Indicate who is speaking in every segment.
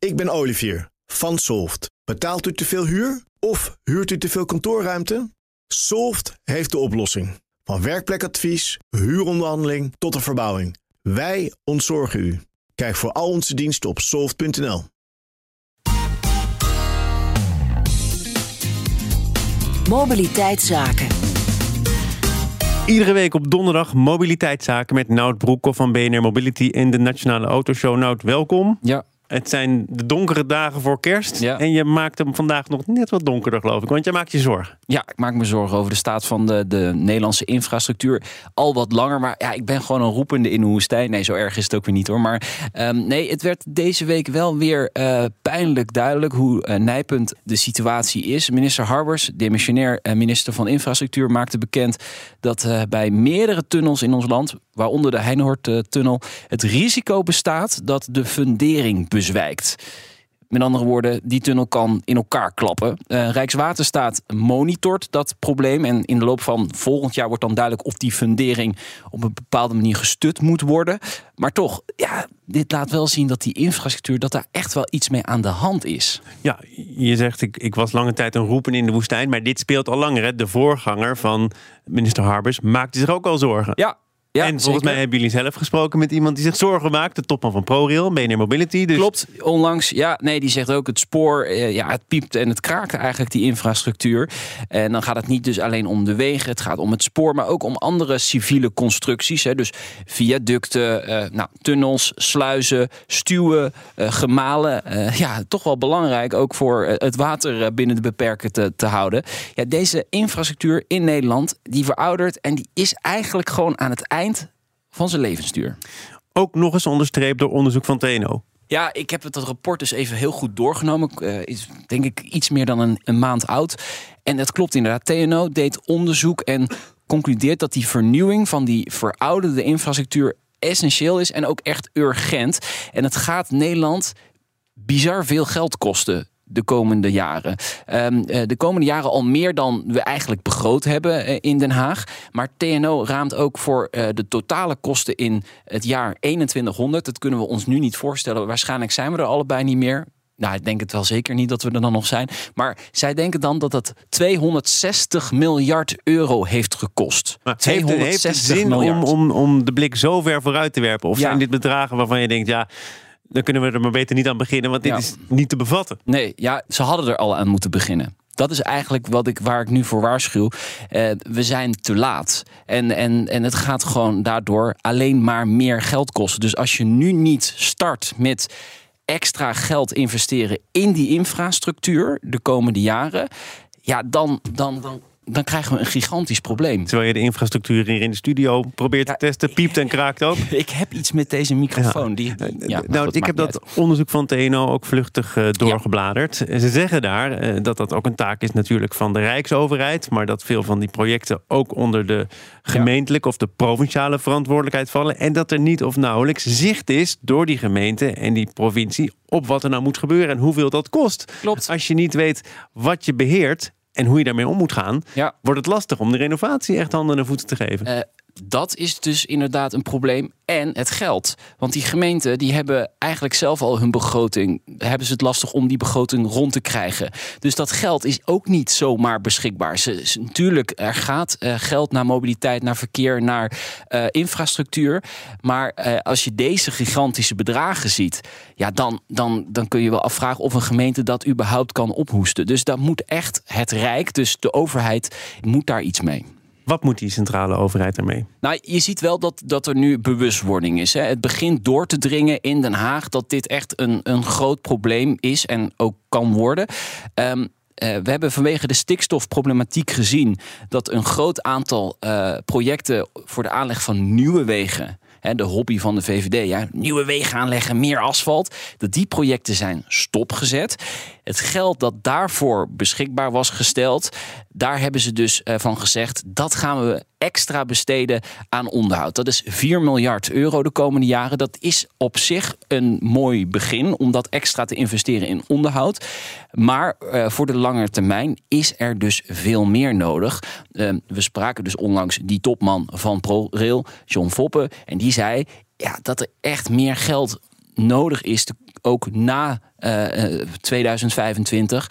Speaker 1: Ik ben Olivier van Solft. Betaalt u te veel huur of huurt u te veel kantoorruimte? Solft heeft de oplossing. Van werkplekadvies, huuronderhandeling tot de verbouwing. Wij ontzorgen u. Kijk voor al onze diensten op soft.nl.
Speaker 2: Mobiliteitszaken.
Speaker 3: Iedere week op donderdag mobiliteitszaken met Nout Broekhoff van BNR Mobility in de Nationale Autoshow. Nout, welkom.
Speaker 4: Ja,
Speaker 3: Het zijn de donkere dagen voor kerst.
Speaker 4: Ja.
Speaker 3: En je maakt hem vandaag nog net wat donkerder, geloof ik. Want jij maakt je zorgen.
Speaker 4: Ja, ik maak me zorgen over de staat van de, de Nederlandse infrastructuur. Al wat langer, maar ja, ik ben gewoon een roepende in de woestijn. Nee, zo erg is het ook weer niet hoor. Maar ehm, nee, het werd deze week wel weer eh, pijnlijk duidelijk hoe eh, nijpend de situatie is. Minister Harbers, demissionair eh, minister van Infrastructuur, maakte bekend dat bij meerdere tunnels in ons land, waaronder de Heinoord-tunnel, het risico bestaat dat de fundering bezwijkt. Met andere woorden, die tunnel kan in elkaar klappen. Eh, Rijkswaterstaat monitort dat probleem. En in de loop van volgend jaar wordt dan duidelijk of die fundering op een bepaalde manier gestut moet worden. Maar toch, ja, dit laat wel zien dat die infrastructuur, dat daar echt wel iets mee aan de hand is.
Speaker 3: Ja, je zegt ik, ik was lange tijd een roepen in de woestijn. Maar dit speelt al langer. Hè? De voorganger van minister Harbers maakte zich ook al zorgen.
Speaker 4: Ja. Ja,
Speaker 3: en volgens mij hebben jullie zelf gesproken met iemand die zich zorgen maakt. De topman van ProRail, BNR Mobility. Dus
Speaker 4: Klopt, onlangs. Ja, nee, die zegt ook het spoor. eh, ja, het piept en het kraakt eigenlijk die infrastructuur. En dan gaat het niet dus alleen om de wegen. Het gaat om het spoor, maar ook om andere civiele constructies. Hè. Dus viaducten, eh, nou, tunnels, sluizen, stuwen, eh, gemalen. Eh, ja, toch wel belangrijk ook voor eh, het water eh, binnen de beperken te, te houden. Ja, deze infrastructuur in Nederland, die veroudert en die is eigenlijk gewoon aan het eind van zijn levensduur.
Speaker 3: ook nog eens onderstreept door onderzoek van TNO.
Speaker 4: Ja, ik heb het dat rapport dus even heel goed doorgenomen. Eh, is denk ik iets meer dan een, een maand oud. En het klopt inderdaad. TNO deed onderzoek en concludeert dat die vernieuwing van die verouderde infrastructuur essentieel is en ook echt urgent. En het gaat Nederland bizar veel geld kosten de komende jaren. Ehm, eh, de komende jaren al meer dan we eigenlijk begroot hebben eh, in Den Haag. Maar TNO raamt ook voor eh, de totale kosten in het jaar 2100. Dat kunnen we ons nu niet voorstellen. Waarschijnlijk zijn we er allebei niet meer. Nou, ik denk het wel zeker niet dat we er dan nog zijn. Maar zij denken dan dat het 260 miljard euro heeft gekost.
Speaker 3: Maar heeft, het, heeft het zin om, om, om de blik zo ver vooruit te werpen? Of
Speaker 4: Ja.
Speaker 3: zijn dit bedragen waarvan je denkt, ja, dan kunnen we er maar beter niet aan beginnen, want dit
Speaker 4: Ja.
Speaker 3: is niet te bevatten.
Speaker 4: Nee, ja, ze hadden er al aan moeten beginnen. Dat is eigenlijk wat ik, waar ik nu voor waarschuw. Eh, we zijn te laat. En, en, en het gaat gewoon daardoor alleen maar meer geld kosten. Dus als je nu niet start met extra geld investeren in die infrastructuur de komende jaren, ja, dan, dan, dan, dan krijgen we een gigantisch probleem.
Speaker 3: Terwijl je de infrastructuur hier in de studio probeert te testen, piept en kraakt ook.
Speaker 4: Ik heb iets met deze microfoon. Die,
Speaker 3: nou,
Speaker 4: goed,
Speaker 3: ik heb dat onderzoek van TNO ook vluchtig eh, doorgebladerd. Ze zeggen daar eh, dat dat ook een taak is natuurlijk van de Rijksoverheid. Maar dat veel van die projecten ook onder de gemeentelijke of de provinciale verantwoordelijkheid vallen. En dat er niet of nauwelijks zicht is door die gemeente en die provincie op wat er nou moet gebeuren en hoeveel dat kost.
Speaker 4: Klopt.
Speaker 3: Als je niet weet wat je beheert en hoe je daarmee om moet gaan,
Speaker 4: Ja.
Speaker 3: wordt het lastig om de renovatie echt handen en voeten te geven.
Speaker 4: Dat is dus inderdaad een probleem. En het geld. Want die gemeenten die hebben eigenlijk zelf al hun begroting. Hebben ze het lastig om die begroting rond te krijgen. Dus dat geld is ook niet zomaar beschikbaar. Natuurlijk, er gaat eh, geld naar mobiliteit, naar verkeer, naar eh, infrastructuur. Maar eh, als je deze gigantische bedragen ziet. Ja, dan, dan, dan kun je wel afvragen of een gemeente dat überhaupt kan ophoesten. Dus daar moet echt het Rijk, dus de overheid, moet daar iets mee.
Speaker 3: Wat moet die centrale overheid ermee?
Speaker 4: Nou, je ziet wel dat, dat er nu bewustwording is. Hè. Het begint door te dringen in Den Haag dat dit echt een, een groot probleem is en ook kan worden. Ehm, eh, we hebben vanwege de stikstofproblematiek gezien dat een groot aantal eh, projecten voor de aanleg van nieuwe wegen. de hobby van de VVD, ja, nieuwe wegen aanleggen, meer asfalt. Dat die projecten zijn stopgezet. Het geld dat daarvoor beschikbaar was gesteld, daar hebben ze dus eh, van gezegd: dat gaan we extra besteden aan onderhoud. Dat is 4 miljard euro de komende jaren. Dat is op zich een mooi begin om dat extra te investeren in onderhoud. Maar eh, voor de lange termijn is er dus veel meer nodig. Eh, we spraken dus onlangs die topman van ProRail, John Foppen, en die zei ja, dat er echt meer geld nodig is, ook na 2025,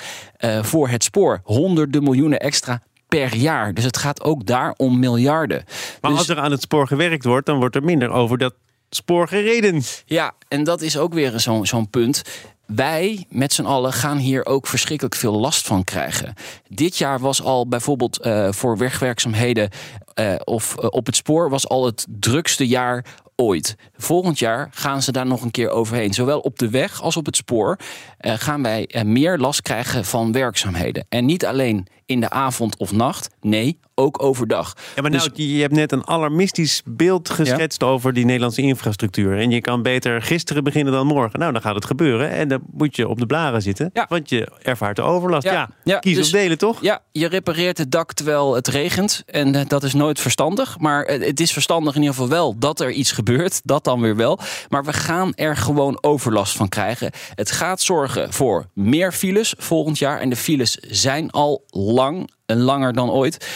Speaker 4: voor het spoor. Honderden miljoenen extra per jaar. Dus het gaat ook daar om miljarden.
Speaker 3: Maar
Speaker 4: Dus-
Speaker 3: als er aan het spoor gewerkt wordt, dan wordt er minder over dat spoor gereden.
Speaker 4: Ja, en dat is ook weer zo'n zo'n punt. Wij met z'n allen gaan hier ook verschrikkelijk veel last van krijgen. Dit jaar was al bijvoorbeeld eh, voor wegwerkzaamheden eh, of eh, op het spoor was al het drukste jaar ooit. Volgend jaar gaan ze daar nog een keer overheen. Zowel op de weg als op het spoor eh, gaan wij eh, meer last krijgen van werkzaamheden. En niet alleen in de avond of nacht, nee, ook overdag.
Speaker 3: Ja, maar
Speaker 4: Dus-
Speaker 3: nou, je hebt net een alarmistisch beeld geschetst over die Nederlandse infrastructuur. En je kan beter gisteren beginnen dan morgen. Nou, dan gaat het gebeuren. En dan moet je op de blaren zitten.
Speaker 4: Ja.
Speaker 3: Want je ervaart de overlast. Ja, kies
Speaker 4: dus-
Speaker 3: of delen, toch?
Speaker 4: Ja, je repareert het dak terwijl het regent. En eh, dat is nooit verstandig. Maar eh, het is verstandig in ieder geval wel dat er iets gebeurt. Dat dan weer wel. Maar we gaan er gewoon overlast van krijgen. Het gaat zorgen voor meer files volgend jaar. En de files zijn al lang en langer dan ooit.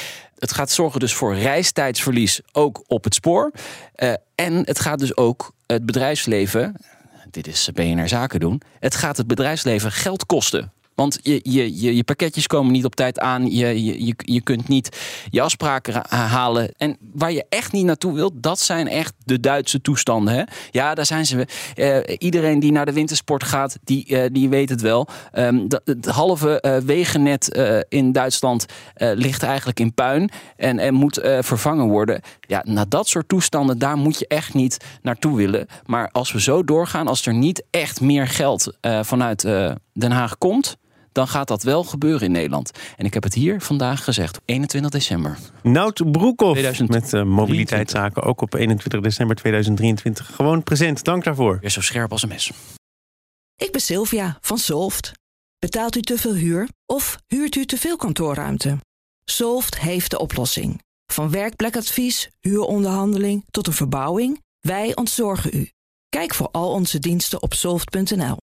Speaker 4: Het gaat zorgen dus voor reistijdsverlies ook op het spoor. Eh, en het gaat dus ook het bedrijfsleven dit is BNR Zaken doen. Het gaat het bedrijfsleven geld kosten. Want je, je, je, je pakketjes komen niet op tijd aan. Je, je, je, kunt niet je afspraken ra- halen. En waar je echt niet naartoe wilt, dat zijn echt de Duitse toestanden. Hè? Ja, daar zijn ze. Eh, iedereen die naar de wintersport gaat, die, eh, die weet het wel. Ehm, dat- het halve eh, wegennet in Duitsland ligt eigenlijk in puin. En, en moet vervangen worden. Ja, naar dat soort toestanden, daar moet je echt niet naartoe willen. Maar als we zo doorgaan, als er niet echt meer geld vanuit Den Haag komt dan gaat dat wel gebeuren in Nederland. En ik heb het hier vandaag gezegd, 21 december.
Speaker 3: Nout Broekhoff
Speaker 4: 2023.
Speaker 3: met eh, mobiliteitszaken. Ook op 21 december 2023. Gewoon present. Dank daarvoor.
Speaker 4: Weer zo scherp als een mes.
Speaker 2: Ik ben Sylvia van Solft. Betaalt u te veel huur of huurt u te veel kantoorruimte? Solft heeft de oplossing. Van werkplekadvies, huuronderhandeling tot een verbouwing, wij ontzorgen u. Kijk voor al onze diensten op soft.nl.